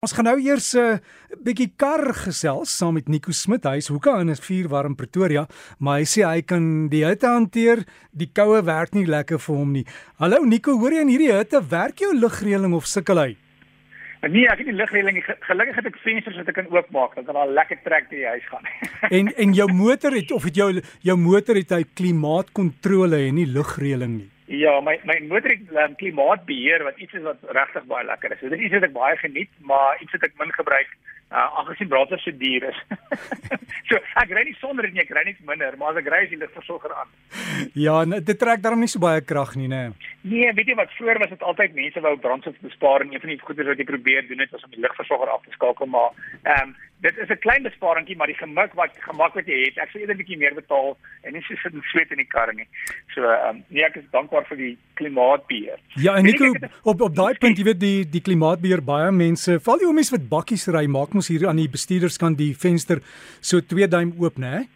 Ons gaan nou eers 'n uh, bietjie kar gesels saam met Nico Smit. Hy is hoeka in 'n vuurwarm Pretoria, maar hy sê hy kan die hitte hanteer. Die koue werk nie lekker vir hom nie. Hallo Nico, hoor jy in hierdie hitte werk jou lugreëling of sukkel hy? Nee, ek het die lugreëling gelukkig het ek vensters wat ek kan oopmaak, dan kan daar lekker trek deur die huis gaan. en en jou motor het of het jou jou motor het hy klimaatkontrole en nie lugreëling nie. Ja, my my motor het um, klimaatbeheer wat iets is wat regtig baie lekker is. So dit is iets wat ek baie geniet, maar iets wat ek min gebruik uh, aangesien braaivleis so duur is. so ek ry nie sonder dit nie, ek ry net minder, maar as ek ry is die versorger aan. Ja, dit trek daarom nie so baie krag nie, né? Nee, weet jy wat voor was dit altyd mense wou brandstof bespaar en een van die goeders wat jy probeer doen het was om die lugversorger af te skakel, maar ehm um, dit is 'n klein besparingkie, maar die gemak wat gemak wat jy het, ek sou eerder 'n bietjie meer betaal en nie so sit en sweet in die kar nie. So ehm um, nee, ek is dankbaar vir die klimaatbeheer. Ja, en Nico, op op daai punt, jy weet die die klimaatbeheer baie mense, val jy om mense wat bakkies ry, maak mos hier aan die bestuurderskant die venster so 2 duim oop, né?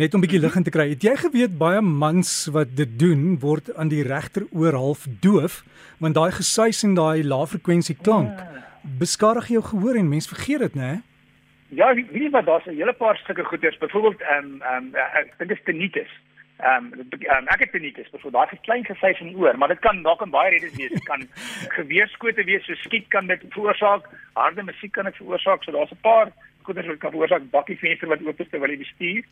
Net om 'n bietjie lig in te kry. Het jy geweet baie mans wat dit doen word aan die regter oor half doof want daai gesuis en daai lae frekwensie klank ja. beskadig jou gehoor en mense vergeet dit, né? Ja, weet jy wat daar's 'n hele paar stukke goeders, byvoorbeeld ehm um, ehm um, ek dink dit is tinnitus. Ehm um, um, ek het tinnitus, byvoorbeeld daai klein gesuis in die oor, maar dit kan dalk in baie redes wees. Dit kan geweerskote wees, so skiet kan dit veroorsaak, harde musiek kan dit veroorsaak, so daar's 'n paar goeders wat kan veroorsaak, bakkie venster wat oop is terwyl jy bestuur.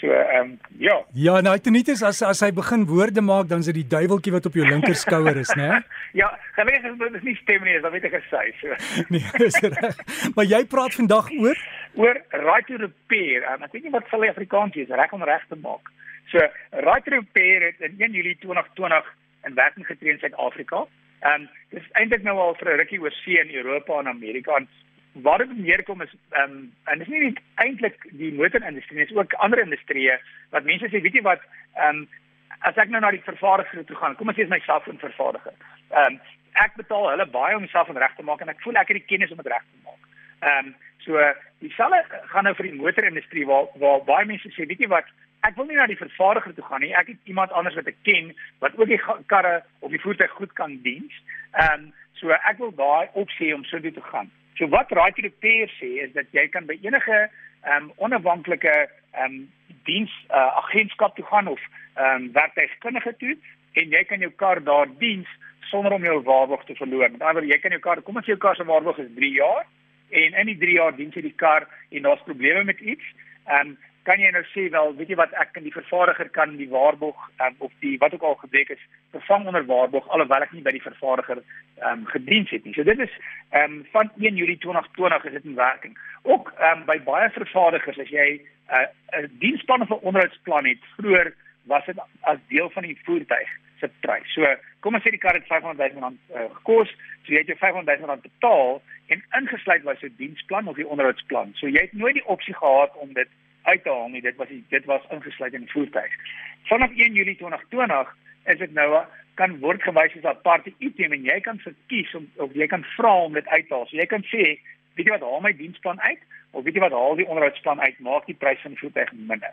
So ehm um, ja. Ja, nou tinnitus as as hy begin woorde maak, dan is dit die duiweltjie wat op jou linker skouer is, né? ja, gelukkig is dit nie stem nie, dan weet ek gesê so. nee, dis reg. Maar jy praat vandag oor oor right to repair. Um, ek weet nie wat sal Afrikaans wees, reg om reg te maak. So right to repair het in 1 Julie 2020 in werking getree in Suid-Afrika. Ehm um, dis eintlik nou al vir 'n rukkie oor see in Europa en Amerika en waar dit neerkom is ehm um, en dis nie net eintlik die motorindustrie nie, dis ook ander industrieë wat mense sê, weet jy wat, ehm um, as ek nou na die vervaardiger toe gaan, kom ons sê is myself 'n vervaardiger. Ehm um, ek betaal hulle baie om myself reg te maak en ek voel ek het die kennis om dit reg te maak. Ehm um, so dieselfde gaan nou vir die motorindustrie waar waar baie mense sê, weet jy wat, ek wil nie na die vervaardiger toe gaan nie. Ek het iemand anders wat ek ken wat ook die karre of die voertuig goed kan diens. Ehm um, so ek wil daai opsie om so toe te gaan. So wat Right to Repair sê is dat jy kan by enige ehm um, onafhanklike ehm um, diens uh, agentskap toe gaan of ehm um, werktuigkundige toe en jy kan jou kar daar diens sonder om jou waarborg te verloor. Met ander woorde, jy kan jou kar, kom ons sê jou kar se waarborg is 3 jaar en in die 3 jaar diens jy die kar en daar's probleme met iets, ehm um, kan jy nou sê wel, weet jy wat ek kan die vervaardiger kan die waarborg um, of die wat ook al gebreek is vervang onder waarborg alhoewel ek nie by die vervaardiger ehm um, gediens het nie. So dit is ehm um, van 1 Julie 2020 is dit in werking. Ook ehm um, by baie vervaardigers as jy 'n uh, diensplan of 'n onderhoudsplan het, vroeër was dit as deel van die voertuig se prys. So kom ons sê die kar het 500 000 rand uh, gekos, so jy het jou 500 000 rand betaal en ingesluit was jou diensplan of die onderhoudsplan. So jy het nooit die opsie gehad om dit uit te haal nie. Dit was die, dit was ingesluit in voertuig. Vanaf 1 Julie 2020 is dit nou kan word gewys as 'n aparte item en jy kan verkies om of jy kan vra om dit uit te haal. So jy kan sê, weet jy wat, haal my diensplan uit of weet jy wat, haal die onderhoudsplan uit, maak die prys van die voertuig minder.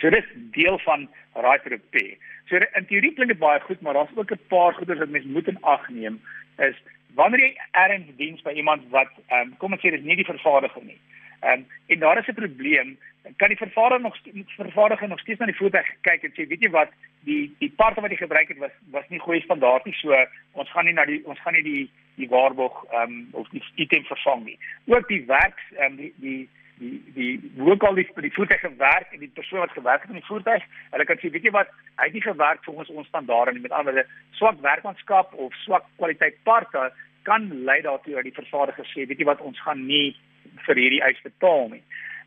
So dit is deel van right repair. So in teorie klink dit baie goed, maar daar's ook 'n paar goeders wat mens moet in ag neem is wanneer jy erns diens by iemand wat um, kom ons sê dis nie die vervaardiger nie. Ehm um, en daar is 'n probleem. Kan die vervaardiger nog vervaardiger nog steeds na die voertuig kyk en sê, weet jy wat, die die parte wat jy gebruik het was was nie goeie standaard nie, so ons gaan nie na die ons gaan nie die die waarborg ehm um, of die item vervang nie. Ook die werks ehm um, die die die die lokal die die voertuig gewerk en die persoon wat gewerk het aan die voertuig, hulle kan sê weet jy wat, hy het nie gewerk volgens ons standaarde nie. Met ander woorde, swak werkmanskap of swak kwaliteit parte kan lei daartoe dat die vervaardiger sê, weet jy wat, ons gaan nie vir hierdie eis betaal nie.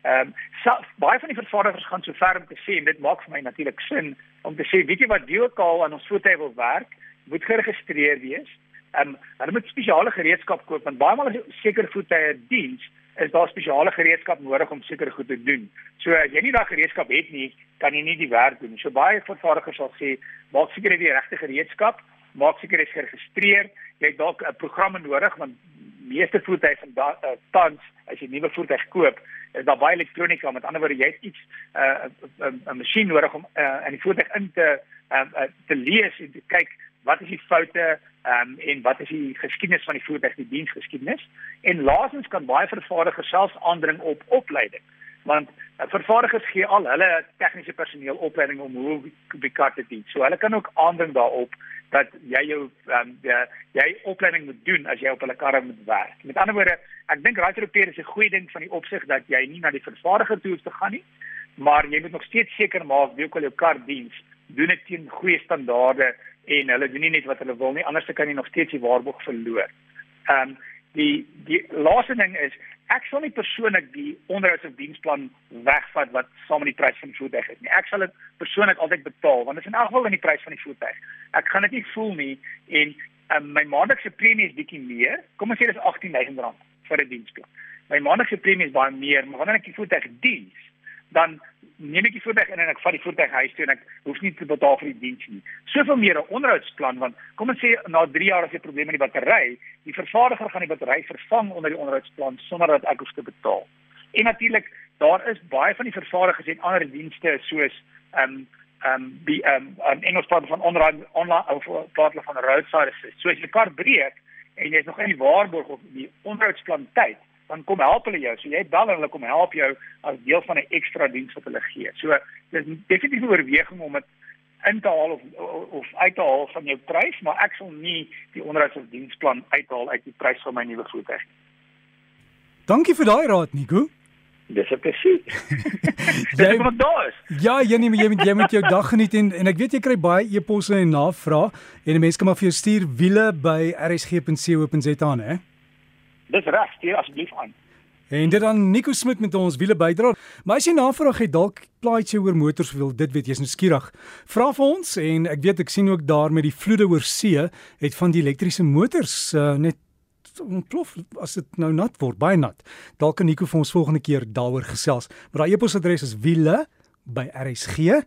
Ehm um, baie van die vervaardigers gaan so ver om te sê en dit maak vir my natuurlik sin om te sê weet jy wat Deokal aan ons voertuie wil werk, moet geregistreer wees. Ehm um, hulle moet spesiale gereedskap koop want baie maal as sekere voertuie diens is daar spesiale gereedskap nodig om sekere goed te doen. So as jy nie daai gereedskap het nie, kan jy nie die werk doen. So baie vervaardigers sal sê, maak seker jy die regte gereedskap, maak seker jy is geregistreer, jy het dalk 'n programme nodig want meeste voertuie van uh, tans as jy 'n nuwe voertuig koop, is daar baie elektronika, met ander woorde jy het iets 'n uh, 'n 'n masjien nodig om uh, in die voertuig in te uh, uh, te lees en te kyk wat is die foute, um, en wat is die geskiedenis van die voertuig, die diensgeskiedenis? En laasens kan baie vervaardigers selfs aandring op opleiding. Want vervaardigers gee al hulle tegniese personeel opleiding om hoe die kar te dien. So hulle kan ook aandring daarop dat jy jou ehm um, jy, jy opleiding moet doen as jy op hulle karre moet werk. Met ander woorde, ek dink Repair is 'n goeie ding van die opsig dat jy nie na die vervaardiger toe hoef te gaan nie, maar jy moet nog steeds seker maak wie ook al jou kar diens, doen dit teen goeie standaarde en hulle doen nie net wat hulle wil nie anders kan jy nog steeds die waarborg verloor. Ehm um, die die laaste ding is ek sal nie persoonlik die onderhouds- of diensplan wegvat wat saam met die prys van die voertuig is nie. Ek sal dit persoonlik altyd betaal want dit is in elk geval in die prys van die voertuig. Ek gaan dit nie voel nie en um, my maandelikse premie is bietjie meer. Kom ons sê dis R18000 vir 'n diensplan. My maandelikse premie is baie meer, maar wanneer ek die voertuig diens, dan neem ek die voertuig in en ek vat die voertuig huis toe en ek hoef nie te betaal vir die diens nie. Soveel meer 'n onderhoudsplan want kom ons sê na 3 jaar as jy probleme met die battery, die vervaardiger gaan die battery vervang onder die onderhoudsplan sonder dat ek hoef te betaal. En natuurlik, daar is baie van die vervaardigers en ander dienste soos ehm um, ehm um, die ehm um, 'n Engels praat van online online of hulle van roadside assist. So as jy kar breek en jy is nog in die waarborg of die onderhoudsplan tyd, dan kom help hulle jou. So jy bel hulle kom help jou as deel van 'n ekstra diens wat hulle gee. So dis definitief 'n oorweging om dit in te haal of of uit te haal van jou prys, maar ek sal nie die onderhouds of diensplan uithaal uit die prys van my nuwe voertuig nie. Dankie vir daai raad, Nico. Dis ek presies. jy moet daar is. Ja, jy neem jy moet jy moet jou dag geniet en en ek weet jy kry baie e-posse en navrae en mense kan maar vir jou stuur wiele by rsg.co.za, hè? Dis reg, stuur asseblief aan. En dit dan Nico Smit met ons wiele bydra. Maar as jy navraag het dalk plaait jy oor motors wil dit weet jy's nou skieurig. Vra vir ons en ek weet ek sien ook daar met die vloede oor see het van die elektriese motors uh, net ontplof as dit nou nat word, baie nat. Dalk kan Nico vir ons volgende keer daaroor gesels. Maar daai e-posadres is wiele by rsg.co.za.